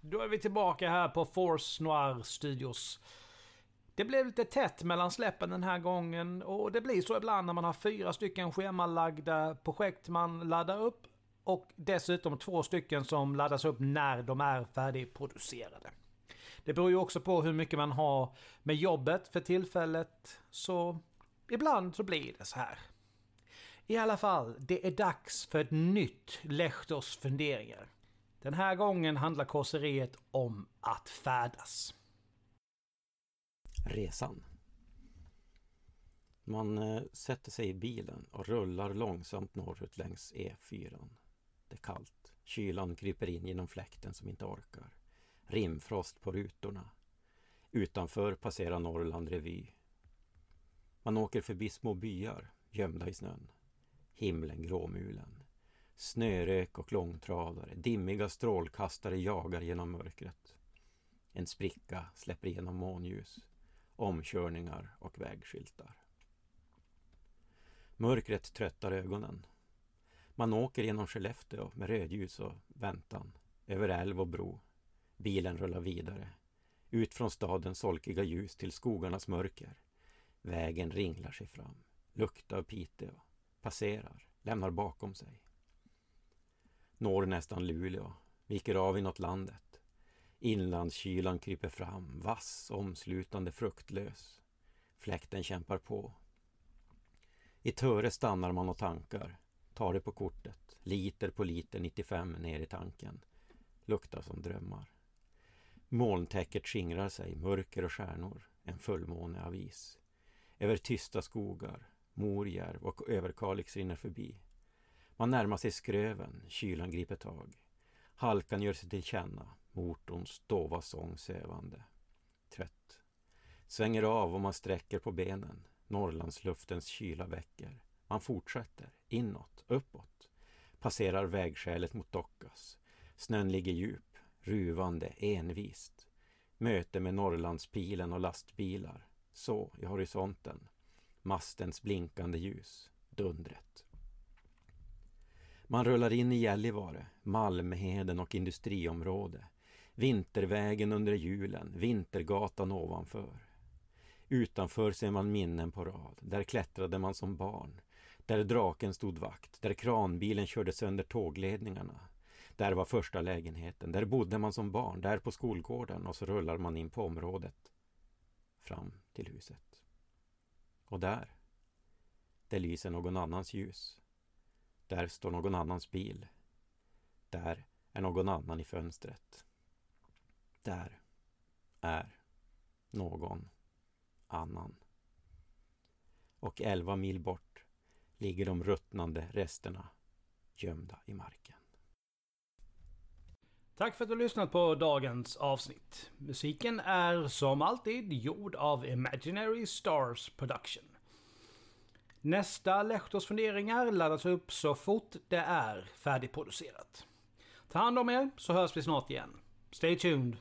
Då är vi tillbaka här på Force Noir Studios. Det blev lite tätt mellan släppen den här gången och det blir så ibland när man har fyra stycken schemalagda projekt man laddar upp och dessutom två stycken som laddas upp när de är färdigproducerade. Det beror ju också på hur mycket man har med jobbet för tillfället, så ibland så blir det så här. I alla fall, det är dags för ett nytt Lechters funderingar. Den här gången handlar korseriet om att färdas. Resan. Man eh, sätter sig i bilen och rullar långsamt norrut längs E4. Det är kallt. Kylan kryper in genom fläkten som inte orkar. Rimfrost på rutorna. Utanför passerar Norrland revy. Man åker förbi små byar gömda i snön. Himlen gråmulen. Snörök och långtradare, dimmiga strålkastare jagar genom mörkret. En spricka släpper igenom månljus, omkörningar och vägskyltar. Mörkret tröttar ögonen. Man åker genom Skellefteå med rödljus och väntan, över älv och bro. Bilen rullar vidare, ut från stadens solkiga ljus till skogarnas mörker. Vägen ringlar sig fram, luktar av Piteå, passerar, lämnar bakom sig når nästan Luleå, viker av inåt landet. Inlandskylan kryper fram, vass, omslutande, fruktlös. Fläkten kämpar på. I Töre stannar man och tankar, tar det på kortet, liter på liter 95 ner i tanken. Luktar som drömmar. Molntäcket skingrar sig, mörker och stjärnor, en fullmåne av is. Över tysta skogar, Morjärv och Överkalix rinner förbi. Man närmar sig Skröven, kylan griper tag. Halkan gör sig till känna, motorns dova sång sövande. Trött. Svänger av och man sträcker på benen. Norrlandsluftens kyla väcker. Man fortsätter, inåt, uppåt. Passerar vägskälet mot Dockas. Snön ligger djup, ruvande, envist. Möte med Norrlandspilen och lastbilar. Så, i horisonten. Mastens blinkande ljus. Dundret. Man rullar in i Gällivare, Malmheden och industriområde. Vintervägen under julen, Vintergatan ovanför. Utanför ser man minnen på rad. Där klättrade man som barn. Där draken stod vakt. Där kranbilen körde sönder tågledningarna. Där var första lägenheten. Där bodde man som barn. Där på skolgården. Och så rullar man in på området. Fram till huset. Och där. Där lyser någon annans ljus. Där står någon annans bil. Där är någon annan i fönstret. Där är någon annan. Och elva mil bort ligger de ruttnande resterna gömda i marken. Tack för att du har lyssnat på dagens avsnitt. Musiken är som alltid gjord av Imaginary Stars Production. Nästa Lechters funderingar laddas upp så fort det är färdigproducerat. Ta hand om er så hörs vi snart igen. Stay tuned!